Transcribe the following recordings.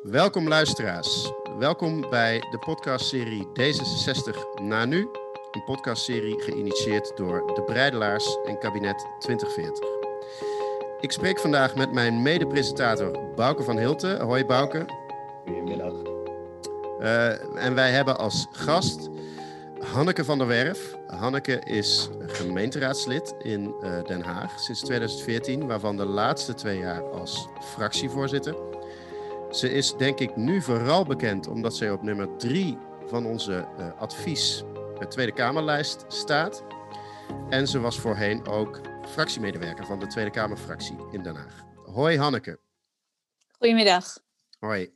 Welkom luisteraars. Welkom bij de podcastserie D66 na nu. Een podcastserie geïnitieerd door de Breidelaars en kabinet 2040. Ik spreek vandaag met mijn mede-presentator Bouke van Hilten. Hoi Bouke. Goedemiddag. Uh, en wij hebben als gast Hanneke van der Werf. Hanneke is gemeenteraadslid in uh, Den Haag sinds 2014, waarvan de laatste twee jaar als fractievoorzitter. Ze is denk ik nu vooral bekend omdat zij op nummer drie van onze uh, advies uh, Tweede Kamerlijst staat. En ze was voorheen ook fractiemedewerker van de Tweede Kamerfractie in Den Haag. Hoi Hanneke. Goedemiddag. Hoi.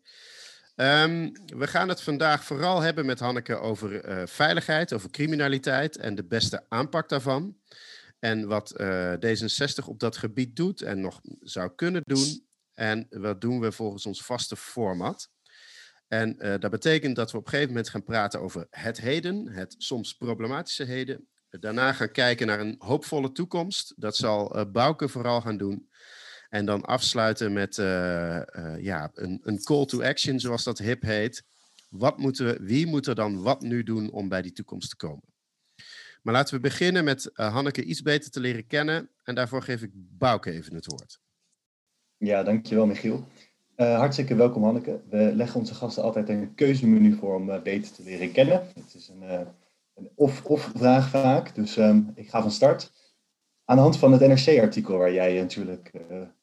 Um, we gaan het vandaag vooral hebben met Hanneke over uh, veiligheid, over criminaliteit en de beste aanpak daarvan. En wat uh, D66 op dat gebied doet en nog zou kunnen doen. En wat doen we volgens ons vaste format. En uh, dat betekent dat we op een gegeven moment gaan praten over het heden, het soms problematische heden. Daarna gaan kijken naar een hoopvolle toekomst. Dat zal Bouke vooral gaan doen. En dan afsluiten met uh, uh, ja, een, een, call to action, zoals dat hip heet. Wat moeten we, wie moet er dan wat nu doen om bij die toekomst te komen? Maar laten we beginnen met uh, Hanneke iets beter te leren kennen. En daarvoor geef ik Bouke even het woord. Ja, dankjewel Michiel. hartstikke welkom Hanneke. We leggen onze gasten altijd een keuzemenu voor om beter te leren kennen. Het is een, een of-of vraag vaak, dus um, ik ga van start. Aan de hand van het NRC-artikel waar jij natuurlijk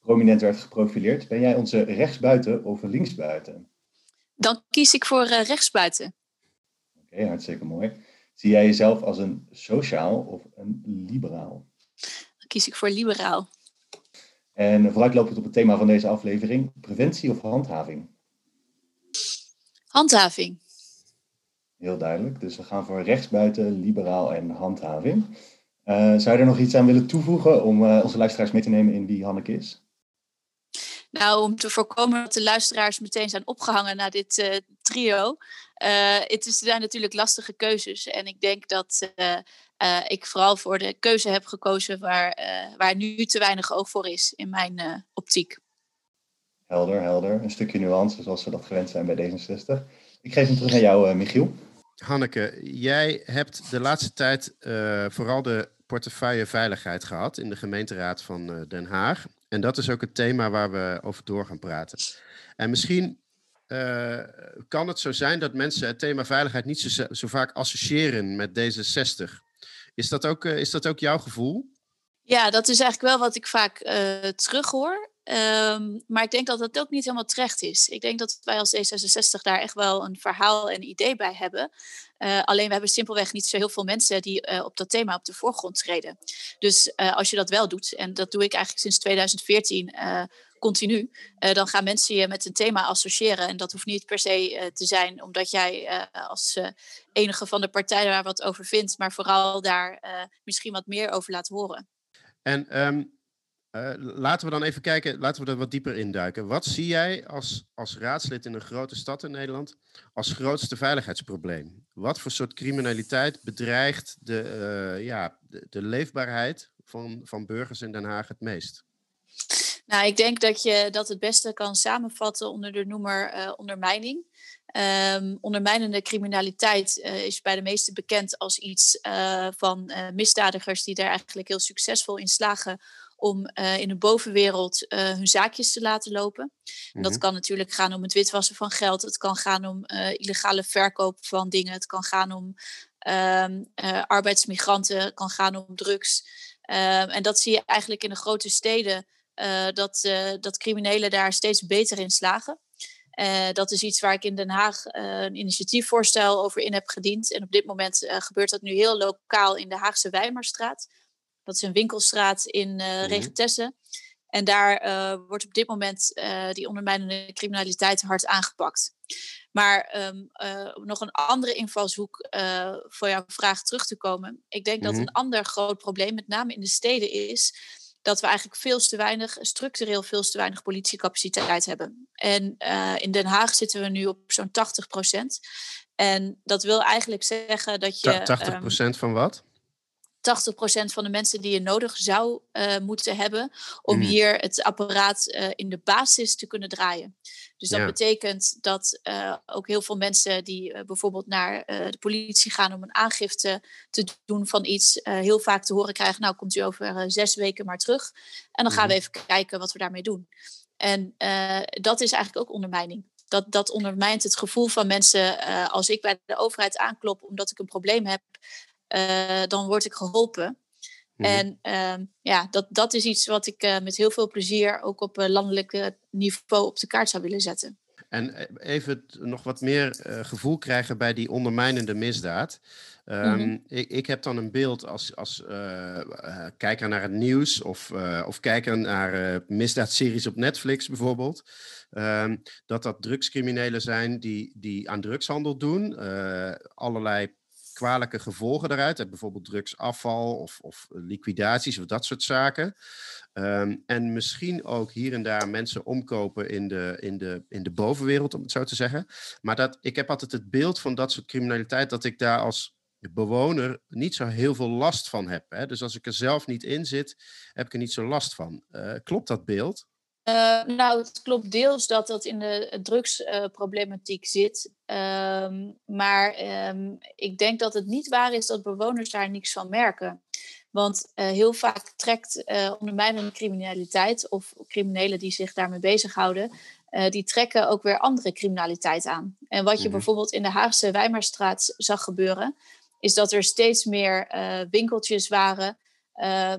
prominent werd geprofileerd, ben jij onze rechtsbuiten of linksbuiten? Dan kies ik voor rechtsbuiten. Oké, okay, hartstikke mooi. Zie jij jezelf als een sociaal of een liberaal? Dan kies ik voor liberaal. En vooruitlopend op het thema van deze aflevering, preventie of handhaving? Handhaving. Heel duidelijk. Dus we gaan voor rechtsbuiten, liberaal en handhaving. Uh, zou je er nog iets aan willen toevoegen om uh, onze luisteraars mee te nemen in wie Hanneke is? Nou, om te voorkomen dat de luisteraars meteen zijn opgehangen naar dit uh, trio. het is, zijn natuurlijk lastige keuzes. En ik denk dat ik vooral voor de keuze heb gekozen waar, waar nu te weinig oog voor is in mijn optiek. Helder, helder. Een stukje nuance zoals we dat gewend zijn bij D66. Ik geef hem terug naar jou, Michiel. Hanneke, jij hebt de laatste tijd uh, vooral de portefeuille veiligheid gehad in de gemeenteraad van uh, Den Haag. En dat is ook het thema waar we over door gaan praten. En misschien uh, kan het zo zijn dat mensen het thema veiligheid niet zo, zo vaak associëren met D66. Is dat ook, is dat ook jouw gevoel? Ja, dat is eigenlijk wel wat ik vaak terughoor. Um, maar ik denk dat dat ook niet helemaal terecht is. Ik denk dat wij als D66 daar echt wel een verhaal en idee bij hebben. Uh, alleen we hebben simpelweg niet zo heel veel mensen die uh, op dat thema op de voorgrond treden. Dus uh, als je dat wel doet, en dat doe ik eigenlijk sinds 2014 continu, dan gaan mensen je met een thema associëren. En dat hoeft niet per se te zijn omdat jij als enige van de partijen daar wat over vindt, maar vooral daar misschien wat meer over laat horen. En um, uh, laten we dan even kijken, laten we er wat dieper induiken. Wat zie jij als, als raadslid in een grote stad in Nederland als grootste veiligheidsprobleem? Wat voor soort criminaliteit bedreigt de, uh, ja, de, leefbaarheid van, van burgers in Den Haag het meest? Nou, ik denk dat je dat het beste kan samenvatten onder de noemer uh, ondermijning. Um, ondermijnende criminaliteit is bij de meesten bekend als iets van misdadigers die daar eigenlijk heel succesvol in slagen om uh, in de bovenwereld uh, hun zaakjes te laten lopen. En dat mhm. kan natuurlijk gaan om het witwassen van geld. Het kan gaan om uh, illegale verkoop van dingen. Het kan gaan om um, arbeidsmigranten. Het kan gaan om drugs. Um, en dat zie je eigenlijk in de grote steden. dat, dat criminelen daar steeds beter in slagen. dat is iets waar ik in Den Haag een initiatiefvoorstel over in heb gediend. En op dit moment gebeurt dat nu heel lokaal in de Haagse Wijmerstraat. Dat is een winkelstraat in uh, Regentesse. En daar uh, wordt op dit moment uh, die ondermijnende criminaliteit hard aangepakt. Maar um, nog een andere invalshoek voor jouw vraag terug te komen. Ik denk dat mhm. een ander groot probleem, met name in de steden, is dat we eigenlijk veel te weinig, structureel veel te weinig politiecapaciteit hebben. En in Den Haag zitten we nu op zo'n 80 procent. En dat wil eigenlijk zeggen dat je. 80 procent um, van wat? 80% van de mensen die je nodig zou uh, moeten hebben om Mhm. hier het apparaat uh, in de basis te kunnen draaien. Dus dat Ja. betekent dat uh, ook heel veel mensen die bijvoorbeeld naar de politie gaan om een aangifte te doen van iets, heel vaak te horen krijgen, nou komt u over zes weken maar terug en dan gaan we Mhm. even kijken wat we daarmee doen. En dat is eigenlijk ook ondermijning. Dat, dat ondermijnt het gevoel van mensen als ik bij de overheid aanklop omdat ik een probleem heb, dan word ik geholpen. Mhm. En uh, ja, dat, dat is iets wat ik uh, met heel veel plezier ook op landelijk niveau op de kaart zou willen zetten. En eh, even nog wat meer uh, gevoel krijgen bij die ondermijnende misdaad. Um, mm-hmm. ik, ik, heb dan een beeld als, als kijker naar het nieuws of, of kijker naar misdaadseries op Netflix bijvoorbeeld. Um, dat dat drugscriminelen zijn die, die aan drugshandel doen, allerlei kwalijke gevolgen. Heb bijvoorbeeld drugsafval of, of liquidaties of dat soort zaken. Um, en misschien ook hier en daar mensen omkopen in de, in, de, in de bovenwereld, om het zo te zeggen. Maar dat, ik heb altijd het beeld van dat soort criminaliteit dat ik daar als bewoner niet zo heel veel last van heb. Hè? Dus als ik er zelf niet in zit, heb ik er niet zo last van. Uh, klopt dat beeld? Uh, nou, het klopt deels dat dat in de drugsproblematiek uh, zit. Um, maar um, ik denk dat het niet waar is dat bewoners daar niks van merken. Want uh, heel vaak trekt ondermijnende criminaliteit of criminelen die zich daarmee bezighouden, die trekken ook weer andere criminaliteit aan. En wat je Mhm. bijvoorbeeld in de Haagse Wijmerstraat zag gebeuren, is dat er steeds meer winkeltjes waren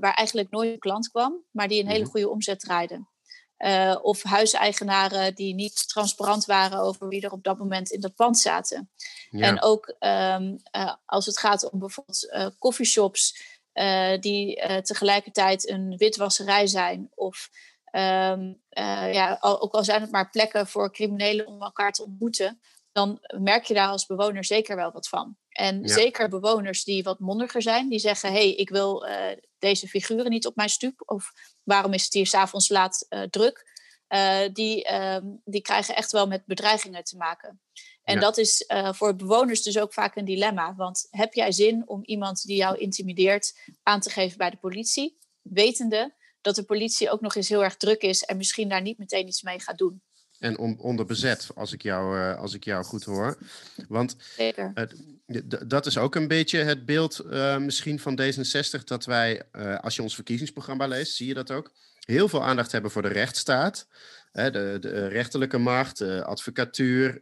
waar eigenlijk nooit een klant kwam, maar die een hele Mhm. goede omzet draaiden. Uh, of huiseigenaren die niet transparant waren over wie er op dat moment in dat pand zaten. Ja. En ook um, uh, als het gaat om bijvoorbeeld uh, coffeeshops die tegelijkertijd een witwasserij zijn. Of um, ja, ook al zijn het maar plekken voor criminelen om elkaar te ontmoeten. Dan merk je daar als bewoner zeker wel wat van. En Ja. zeker bewoners die wat mondiger zijn, die zeggen: hé, hey, ik wil deze figuren niet op mijn stoep. Of waarom is het hier s'avonds laat uh, druk? Uh, die, uh, die krijgen echt wel met bedreigingen te maken. En Ja. dat is voor bewoners dus ook vaak een dilemma. Want heb jij zin om iemand die jou intimideert aan te geven bij de politie? Wetende dat de politie ook nog eens heel erg druk is en misschien daar niet meteen iets mee gaat doen. En on, onder bezet, als ik, jou, uh, als ik jou goed hoor. Want Zeker. dat is ook een beetje het beeld uh, misschien van D66, dat wij, uh, als je ons verkiezingsprogramma leest, zie je dat ook, heel veel aandacht hebben voor de rechtsstaat. Hè, de, de rechterlijke macht, de advocatuur,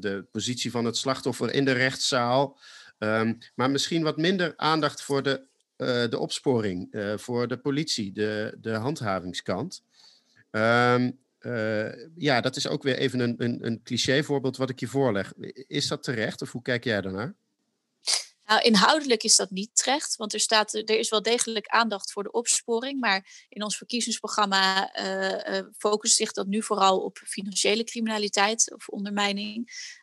de positie van het slachtoffer in de rechtszaal. Um, maar misschien wat minder aandacht voor de, uh, de opsporing, uh, voor de politie, de, de handhavingskant. Um, uh, ja, dat is ook weer even een, een, een clichévoorbeeld wat ik je voorleg. Is dat terecht of hoe kijk jij daarnaar? Nou, inhoudelijk is dat niet terecht, want er, staat, er is wel degelijk aandacht voor de opsporing. Maar in ons verkiezingsprogramma uh, uh, focust zich dat nu vooral op financiële criminaliteit of ondermijning.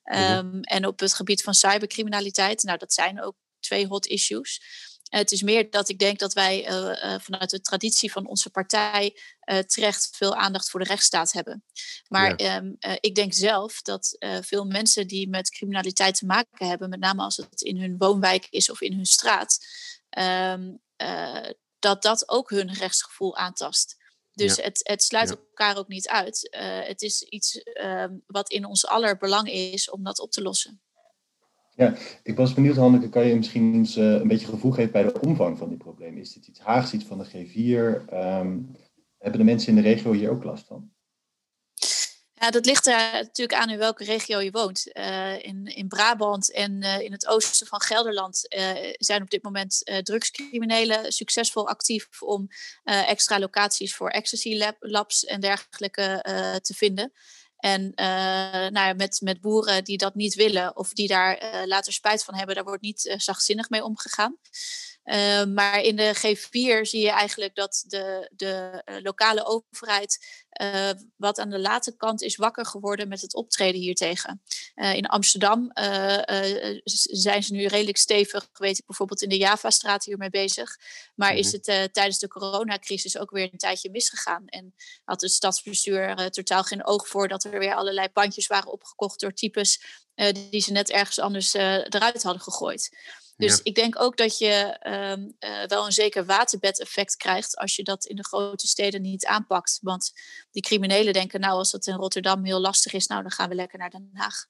Um, mm-hmm. En op het gebied van cybercriminaliteit. Nou, dat zijn ook twee hot issues. Het is meer dat ik denk dat wij uh, uh, vanuit de traditie van onze partij terecht veel aandacht voor de rechtsstaat hebben. Maar ja. um, ik denk zelf dat veel mensen die met criminaliteit te maken hebben, met name als het in hun woonwijk is of in hun straat, um, dat dat ook hun rechtsgevoel aantast. Dus ja. het, het, sluit Ja. elkaar ook niet uit. het is iets wat in ons aller belang is om dat op te lossen. Ja, ik was benieuwd, Hanneke, kan je misschien eens uh, een beetje gevoel geven bij de omvang van die problemen? Is dit iets Haags, iets van de G4? Um, hebben de mensen in de regio hier ook last van? Ja, dat ligt er natuurlijk aan in welke regio je woont. Uh, in, in Brabant en uh, in het oosten van Gelderland zijn op dit moment drugscriminelen succesvol actief om extra locaties voor ecstasy lab, labs en dergelijke te vinden. En uh, nou ja, met, met boeren die dat niet willen of die daar uh, later spijt van hebben, daar wordt niet uh, zachtzinnig mee omgegaan. Uh, maar in de G4 zie je eigenlijk dat de, de lokale overheid uh, wat aan de late kant is wakker geworden met het optreden hiertegen. Uh, in Amsterdam zijn ze nu redelijk stevig, weet ik bijvoorbeeld in de Javastraat hiermee bezig. Maar is het tijdens de coronacrisis ook weer een tijdje misgegaan. En had het stadsbestuur totaal geen oog voor dat er weer allerlei pandjes waren opgekocht door types die ze net ergens anders eruit hadden gegooid. Dus ik denk ook dat je ehm, eh, wel een zeker waterbedeffect krijgt als je dat in de grote steden niet aanpakt. Want die criminelen denken, nou als dat in Rotterdam heel lastig is, nou dan gaan we lekker naar Den Haag.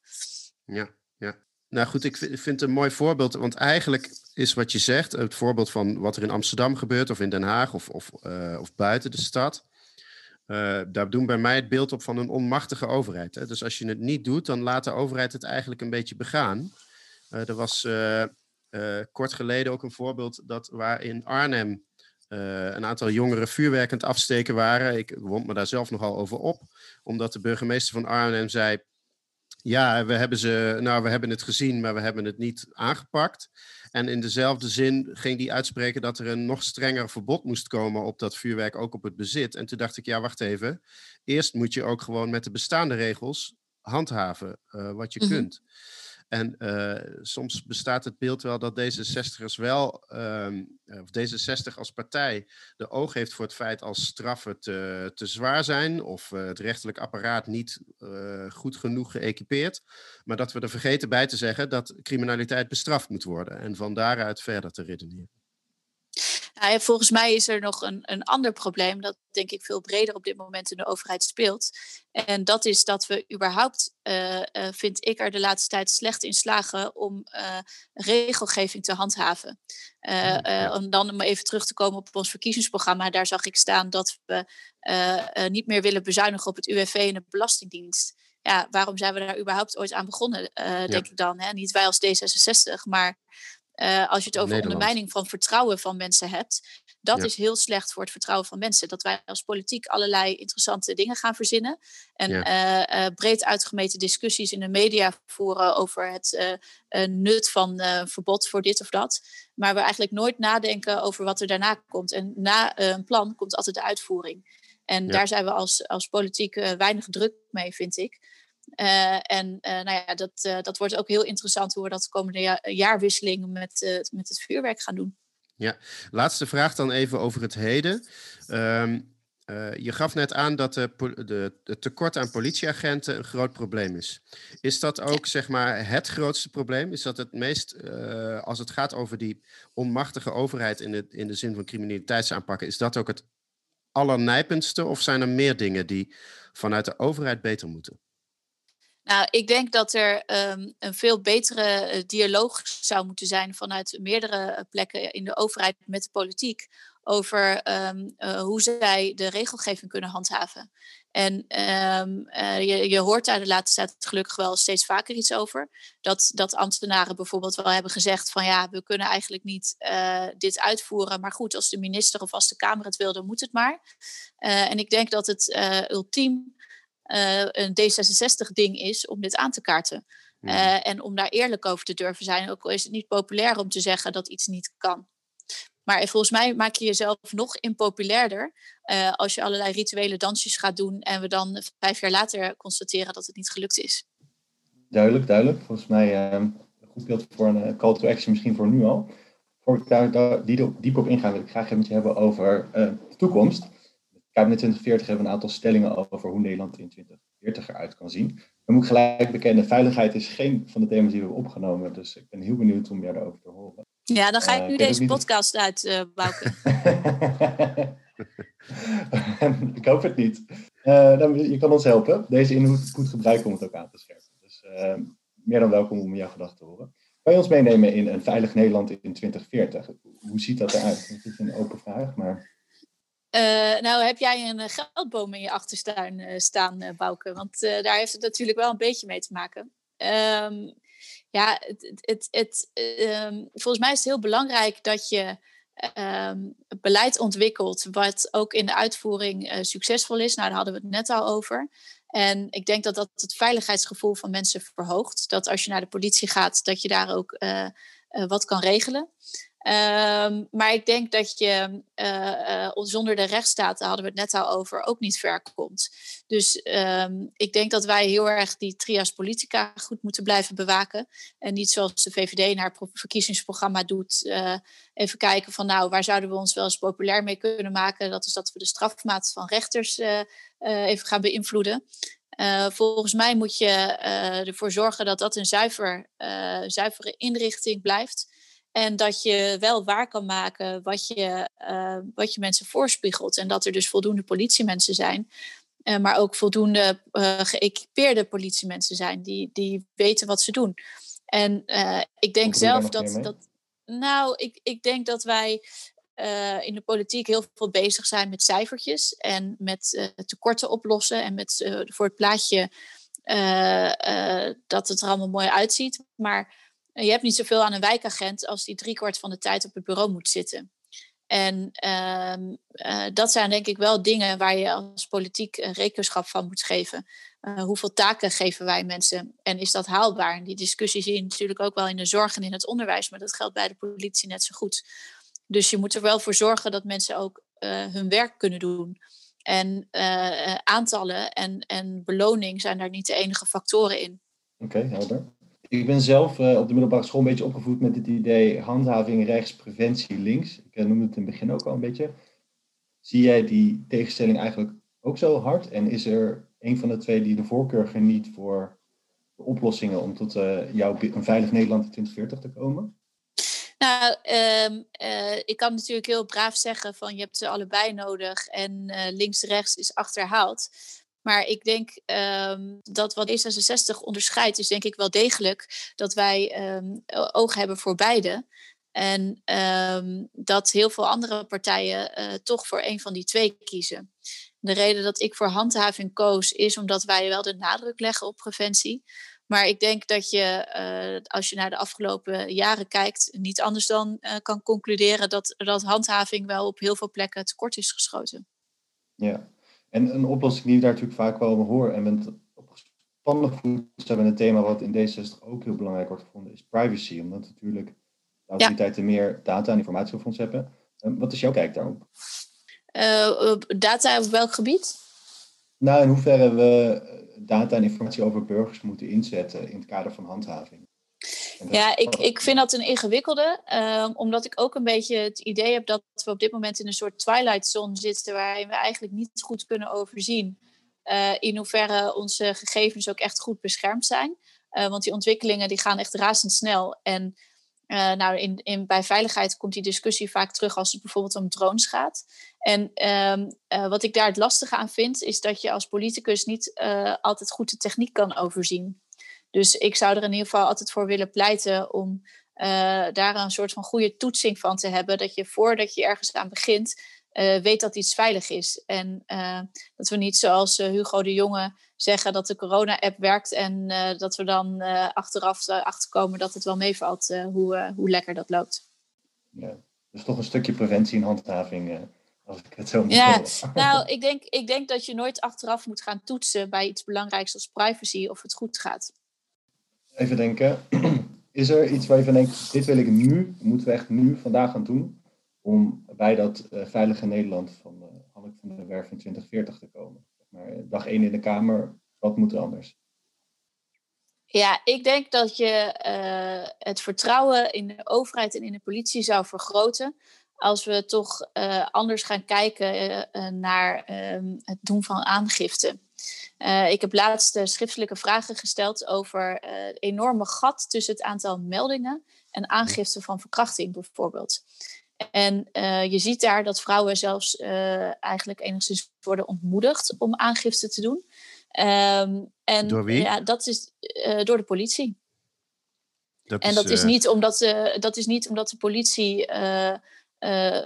Ja, ja. Nou goed, ik vind het een mooi voorbeeld, want eigenlijk is wat je zegt, het voorbeeld van wat er in Amsterdam gebeurt of in Den Haag of, of, uh, of buiten de stad. Uh, daar doen bij mij het beeld op van een onmachtige overheid. Hè? Dus als je het niet doet, dan laat de overheid het eigenlijk een beetje begaan. Uh, er was uh, kort geleden ook een voorbeeld dat waar in Arnhem uh, een aantal jongeren vuurwerkend afsteken waren. Ik wond me daar zelf nogal over op, omdat de burgemeester van Arnhem zei: Ja, we hebben, ze, nou, we hebben het gezien, maar we hebben het niet aangepakt. En in dezelfde zin ging die uitspreken dat er een nog strenger verbod moest komen op dat vuurwerk, ook op het bezit. En toen dacht ik: Ja, wacht even. Eerst moet je ook gewoon met de bestaande regels handhaven uh, wat je mm -hmm. kunt. En uh, soms bestaat het beeld wel dat D66ers wel, um, of D66 als partij, de oog heeft voor het feit als straffen te, te zwaar zijn of uh, het rechterlijk apparaat niet goed genoeg geëquipeerd. Maar dat we er vergeten bij te zeggen dat criminaliteit bestraft moet worden en van daaruit verder te redeneren. Nou, volgens mij is er nog een, een ander probleem dat denk ik veel breder op dit moment in de overheid speelt. En dat is dat we überhaupt, uh, uh, vind ik er de laatste tijd slecht in slagen om uh, regelgeving te handhaven. om dan om even terug te komen op ons verkiezingsprogramma, daar zag ik staan dat we niet meer willen bezuinigen op het UWV en de Belastingdienst. Ja, waarom zijn we daar überhaupt ooit aan begonnen, denk ja. ik dan? Hè? Niet wij als D66, maar uh, als je het over Nederland. ondermijning van vertrouwen van mensen hebt, dat ja. is heel slecht voor het vertrouwen van mensen. Dat wij als politiek allerlei interessante dingen gaan verzinnen en ja. uh, uh, breed uitgemeten discussies in de media voeren over het nut van verbod voor dit of dat. Maar we eigenlijk nooit nadenken over wat er daarna komt. En na een plan komt altijd de uitvoering. En ja. daar zijn we als, als politiek weinig druk mee, vind ik. Uh, en uh, nou ja, dat, uh, dat wordt ook heel interessant hoe we dat de komende ja jaarwisseling met, met het vuurwerk gaan doen. Ja, laatste vraag dan even over het heden. Um, je gaf net aan dat de, de, het tekort aan politieagenten een groot probleem is. Is dat ook ja. zeg maar het grootste probleem? Is dat het meest, als het gaat over die onmachtige overheid in de, in de zin van criminaliteitsaanpakken, is dat ook het allernijpendste? Of zijn er meer dingen die vanuit de overheid beter moeten? Nou, ik denk dat er um, een veel betere uh, dialoog zou moeten zijn vanuit meerdere uh, plekken in de overheid met de politiek over um, uh, hoe zij de regelgeving kunnen handhaven. En um, je, hoort daar de laatste tijd gelukkig wel steeds vaker iets over. Dat, dat ambtenaren bijvoorbeeld wel hebben gezegd van ja, we kunnen eigenlijk niet dit uitvoeren. Maar goed, als de minister of als de Kamer het wil, dan moet het maar. en ik denk dat het ultiem een D66-ding is om dit aan te kaarten. Mm. Uh, en om daar eerlijk over te durven zijn. Ook al is het niet populair om te zeggen dat iets niet kan. Maar volgens mij maak je jezelf nog impopulairder uh, als je allerlei rituele dansjes gaat doen en we dan vijf jaar later constateren dat het niet gelukt is. Duidelijk, duidelijk. Volgens mij een goed beeld voor een call to action misschien voor nu al. Voor ik daar, daar diep op inga, wil ik graag even met je hebben over de toekomst kabinet 2040 hebben we een aantal stellingen over hoe Nederland in 2040 eruit kan zien. Dan moet ik gelijk bekennen, veiligheid is geen van de thema's die we hebben opgenomen. Dus ik ben heel benieuwd om meer daarover te horen. Ja, dan ga ik uh, nu deze podcast niet... uit, uh, Bouke. ik hoop het niet. Uh, dan, je kan ons helpen. Deze inhoud goed gebruiken om het ook aan te scherpen. Dus meer dan welkom om jouw gedachten te horen. Kan je ons meenemen in een veilig Nederland in 2040? Hoe ziet dat eruit? Dat is een open vraag, maar... Uh, nou, heb jij een geldboom in je achterstuin uh, staan, uh, Bouke? Want daar heeft het natuurlijk wel een beetje mee te maken. Um, ja, het, het, het, um, volgens mij is het heel belangrijk dat je um, beleid ontwikkelt wat ook in de uitvoering succesvol is. Nou, daar hadden we het net al over. En ik denk dat dat het veiligheidsgevoel van mensen verhoogt. Dat als je naar de politie gaat, dat je daar ook wat kan regelen. Um, maar ik denk dat je uh, zonder de rechtsstaat, daar hadden we het net al over, ook niet ver komt. Dus um, ik denk dat wij heel erg die trias politica goed moeten blijven bewaken. En niet zoals de VVD naar het verkiezingsprogramma doet. Uh, even kijken van nou, waar zouden we ons wel eens populair mee kunnen maken? Dat is dat we de strafmaat van rechters even gaan beïnvloeden. volgens mij moet je ervoor zorgen dat dat een zuiver, zuivere inrichting blijft. En dat je wel waar kan maken wat je, wat je mensen voorspiegelt. En dat er dus voldoende politiemensen zijn. maar ook voldoende geëquipeerde politiemensen zijn die, die weten wat ze doen. En ik denk zelf dat, dat. Nou, ik, ik denk dat wij in de politiek heel veel bezig zijn met cijfertjes en met tekorten oplossen en met voor het plaatje dat het er allemaal mooi uitziet. Maar je hebt niet zoveel aan een wijkagent als die driekwart van de tijd op het bureau moet zitten. En ehm, dat zijn denk ik wel dingen waar je als politiek rekenschap van moet geven. hoeveel taken geven wij mensen en is dat haalbaar? En die discussie zie je natuurlijk ook wel in de zorg en in het onderwijs, maar dat geldt bij de politie net zo goed. Dus je moet er wel voor zorgen dat mensen ook uh, hun werk kunnen doen. En uh, aantallen en, en beloning zijn daar niet de enige factoren in. Oké, helder. Ik ben zelf uh, op de middelbare school een beetje opgevoed met het idee handhaving rechts, preventie links. Ik noemde het in het begin ook al een beetje. Zie jij die tegenstelling eigenlijk ook zo hard? En is er een van de twee die de voorkeur geniet voor de oplossingen om tot jouw een veilig Nederland in 2040 te komen? Nou, uh, ik kan natuurlijk heel braaf zeggen van je hebt ze allebei nodig en uh, links-rechts is achterhaald. Maar ik denk um, dat wat D66 onderscheidt, is denk ik wel degelijk dat wij um, oog hebben voor beide. En dat heel veel andere partijen uh, toch voor een van die twee kiezen. De reden dat ik voor handhaving koos, is omdat wij wel de nadruk leggen op preventie. Maar ik denk dat je, uh, als je naar de afgelopen jaren kijkt, niet anders dan uh, kan concluderen dat, dat handhaving wel op heel veel plekken tekort is geschoten. Ja, en een oplossing die we daar natuurlijk vaak wel horen en met op gespannen voet hebben een thema wat in D66 ook heel belangrijk wordt gevonden, is privacy. Omdat natuurlijk de autoriteiten ja. meer data en informatie over ons hebben. Uh, wat is jouw kijk daarop? data op welk gebied? Nou, in hoeverre we data en informatie over burgers moeten inzetten in het kader van handhaving. Ja, ik, ik vind dat een ingewikkelde, uh, omdat ik ook een beetje het idee heb dat we op dit moment in een soort twilight zone zitten, waarin we eigenlijk niet goed kunnen overzien uh, in hoeverre onze gegevens ook echt goed beschermd zijn. Uh, want die ontwikkelingen die gaan echt razendsnel. En uh, nou, in, in, bij veiligheid komt die discussie vaak terug als het bijvoorbeeld om drones gaat. En uh, wat ik daar het lastige aan vind, is dat je als politicus niet altijd goed de techniek kan overzien. Dus ik zou er in ieder geval altijd voor willen pleiten om daar een soort van goede toetsing van te hebben. Dat je voordat je ergens aan begint, weet dat iets veilig is. En dat we niet zoals Hugo de Jonge zeggen dat de corona-app werkt en dat we dan achteraf achterkomen dat het wel meevalt hoe, hoe lekker dat loopt. Ja, dus toch een stukje preventie en handhaving, als ik het zo moet Ja, nou, ik denk, ik denk dat je nooit achteraf moet gaan toetsen bij iets belangrijks als privacy of het goed gaat. Even denken, is er iets waar je van denkt, dit wil ik nu, moeten we echt nu, vandaag gaan doen, om bij dat veilige Nederland van Hanneke van der Werf in 2040 te komen? Maar dag één in de Kamer, wat moet er anders? Ja, ik denk dat je uh, het vertrouwen in de overheid en in de politie zou vergroten. Als we toch uh, anders gaan kijken uh, naar um, het doen van aangifte. Ik heb laatst schriftelijke vragen gesteld over het enorme gat tussen het aantal meldingen en aangifte van verkrachting bijvoorbeeld. En uh, je ziet daar dat vrouwen zelfs eigenlijk enigszins worden ontmoedigd om aangifte te doen. Um, en door wie? Ja, dat is door de politie. Dat en is, dat, is niet omdat dat is niet omdat de politie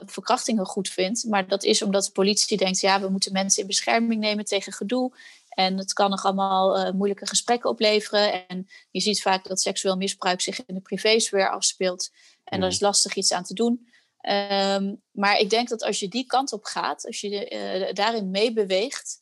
verkrachtingen goed vindt, maar dat is omdat de politie denkt: ja, we moeten mensen in bescherming nemen tegen gedoe. En het kan nog allemaal moeilijke gesprekken opleveren. En je ziet vaak dat seksueel misbruik zich in de privésfeer afspeelt. En mm. daar is lastig iets aan te doen. Um, maar ik denk dat als je die kant op gaat, als je uh, daarin meebeweegt,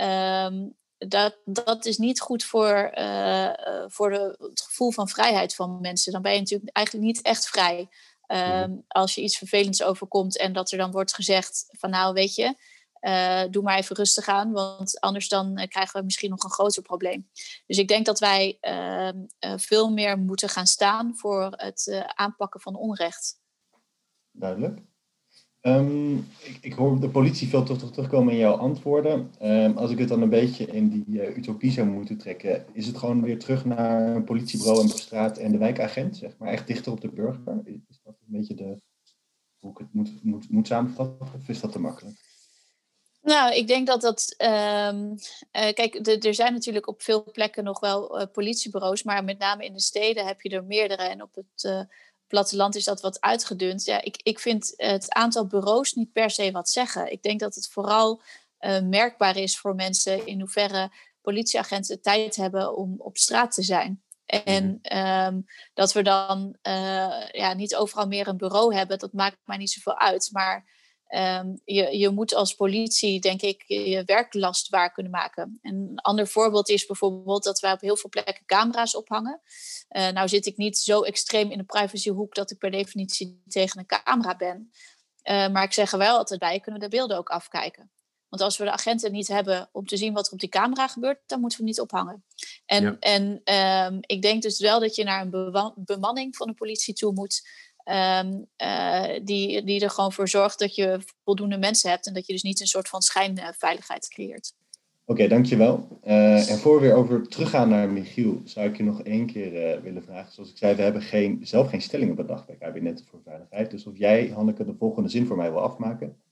um, dat, dat is niet goed voor, uh, voor de, het gevoel van vrijheid van mensen. Dan ben je natuurlijk eigenlijk niet echt vrij. Um, als je iets vervelends overkomt en dat er dan wordt gezegd van nou weet je, uh, doe maar even rustig aan, want anders dan uh, krijgen we misschien nog een groter probleem. Dus ik denk dat wij uh, veel meer moeten gaan staan voor het aanpakken van onrecht. Duidelijk. Ehm, ik, ik, hoor de politie veel terug, terugkomen in jouw antwoorden. Um, als ik het dan een beetje in die uh, utopie zou moeten trekken, is het gewoon weer terug naar een politiebureau en op straat en de wijkagent, zeg maar, echt dichter op de burger? Is dat een beetje de, hoe ik het moet, moet, moet samenvatten, of is dat te makkelijk? Nou, ik denk dat dat. Um, uh, kijk, de, er zijn natuurlijk op veel plekken nog wel uh, politiebureaus, maar met name in de steden heb je er meerdere. En op het platteland is dat wat uitgedund. Ja, ik, ik vind het aantal bureaus niet per se wat zeggen. Ik denk dat het vooral merkbaar is voor mensen in hoeverre politieagenten tijd hebben om op straat te zijn. En um, dat we dan ja, niet overal meer een bureau hebben, dat maakt mij niet zoveel uit. Maar Um, je, je moet als politie, denk ik, je werklast waar kunnen maken. een ander voorbeeld is bijvoorbeeld dat wij op heel veel plekken camera's ophangen. Uh, nou zit ik niet zo extreem in de privacyhoek dat ik per definitie tegen een camera ben. Uh, maar ik zeg er wel altijd bij, kunnen we de beelden ook afkijken. Want als we de agenten niet hebben om te zien wat er op die camera gebeurt, dan moeten we niet ophangen. En, ja. en um, ik denk dus wel dat je naar een bemanning van de politie toe moet. Um, uh, die, die er gewoon voor zorgt dat je voldoende mensen hebt en dat je dus niet een soort van schijnveiligheid creëert. Oké, okay, dankjewel. Uh, en voor we weer over teruggaan naar Michiel, zou ik je nog één keer uh, willen vragen. Zoals ik zei, we hebben geen, zelf geen stellingen bedacht bij Kabinet voor Veiligheid. Dus of jij, Hanneke, de volgende zin voor mij wil afmaken.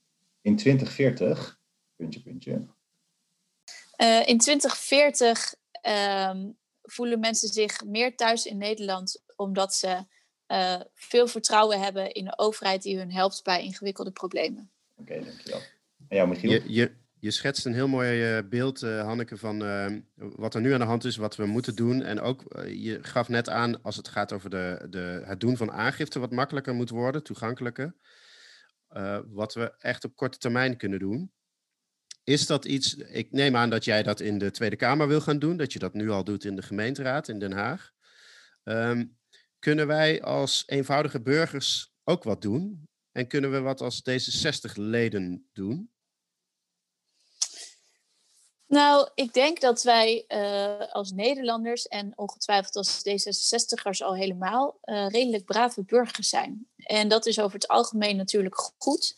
In 2040, puntje, puntje. In 2040 um, voelen mensen zich meer thuis in Nederland omdat ze uh, veel vertrouwen hebben in de overheid die hun helpt bij ingewikkelde problemen. Oké, okay, dankjewel. En jou, Michiel? Je, je, je schetst een heel mooi uh, beeld, uh, Hanneke, van wat er nu aan de hand is, wat we moeten doen. En ook, je gaf net aan, als het gaat over de, de, het doen van aangifte, wat makkelijker moet worden, toegankelijker. wat we echt op korte termijn kunnen doen. Is dat iets, ik neem aan dat jij dat in de Tweede Kamer wil gaan doen, dat je dat nu al doet in de gemeenteraad in Den Haag. Um, kunnen wij als eenvoudige burgers ook wat doen? En kunnen we wat als D66-leden doen? Nou, ik denk dat wij uh, als Nederlanders en ongetwijfeld als D66'ers al helemaal uh, redelijk brave burgers zijn. En dat is over het algemeen natuurlijk goed.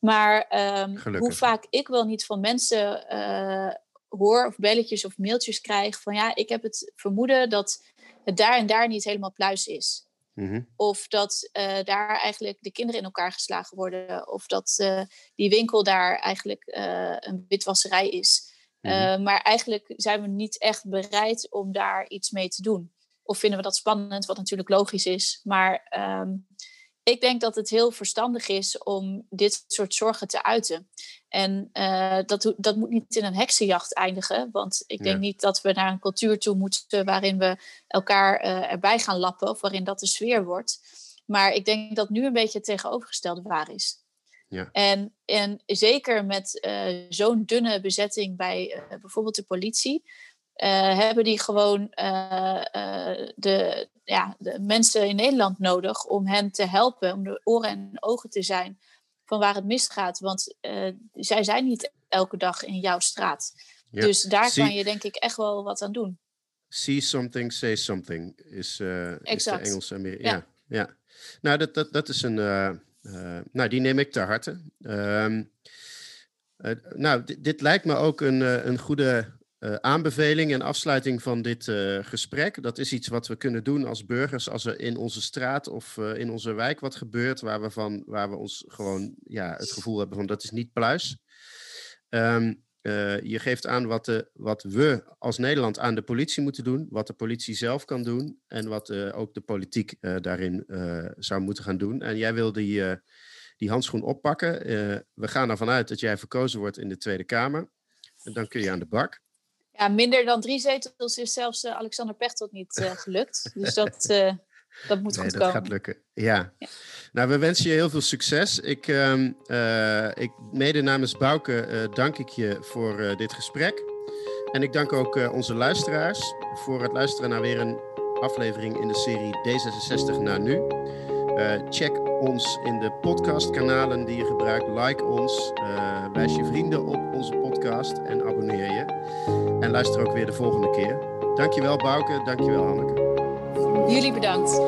Maar um, hoe vaak ik wel niet van mensen uh, hoor, of belletjes of mailtjes krijg van ja, ik heb het vermoeden dat het daar en daar niet helemaal pluis is. Mm-hmm. Of dat uh, daar eigenlijk de kinderen in elkaar geslagen worden. Of dat uh, die winkel daar eigenlijk uh, een witwasserij is. Mm-hmm. maar eigenlijk zijn we niet echt bereid om daar iets mee te doen. Of vinden we dat spannend, wat natuurlijk logisch is. Maar um, ik denk dat het heel verstandig is om dit soort zorgen te uiten. En uh, dat, dat moet niet in een heksenjacht eindigen. Want ik denk ja. niet dat we naar een cultuur toe moeten waarin we elkaar uh, erbij gaan lappen. Of waarin dat de sfeer wordt. Maar ik denk dat nu een beetje het tegenovergestelde waar is. Ja. En, en zeker met uh, zo'n dunne bezetting bij bijvoorbeeld de politie. hebben die gewoon de, ja, de mensen in Nederland nodig om hen te helpen, om de oren en ogen te zijn van waar het misgaat. Want uh, zij zijn niet elke dag in jouw straat. Ja. Dus daar See, kan je denk ik echt wel wat aan doen. See something, say something is, uh, is de Engelse meer. Ja. ja. Ja, Nou, dat, dat, dat is een. Uh, nou, die neem ik ter harte. Um, nou, dit, dit, lijkt me ook een, een goede uh, aanbeveling en afsluiting van dit uh, gesprek. Dat is iets wat we kunnen doen als burgers als er in onze straat of uh, in onze wijk wat gebeurt waar we, van, waar we ons gewoon ja, het gevoel hebben van dat is niet pluis. Um, je geeft aan wat, de, wat we als Nederland aan de politie moeten doen, wat de politie zelf kan doen en wat ook de politiek daarin zou moeten gaan doen. En jij wil die, die handschoen oppakken. we gaan ervan uit dat jij verkozen wordt in de Tweede Kamer. En dan kun je aan de bak. Ja, minder dan drie zetels is zelfs uh, Alexander Pechtold niet uh, gelukt. dus dat, uh, dat moet nee, goed dat komen. gaat lukken. Ja. ja. Nou, we wensen je heel veel succes. Ik, um, ik mede namens Bouke dank ik je voor dit gesprek. En ik dank ook onze luisteraars voor het luisteren naar weer een aflevering in de serie D66 naar nu. check ons in de podcastkanalen die je gebruikt. Like ons, wijs je vrienden op onze podcast en abonneer je. En luister ook weer de volgende keer. Dankjewel Bouke, dankjewel Hanneke. Jullie bedankt.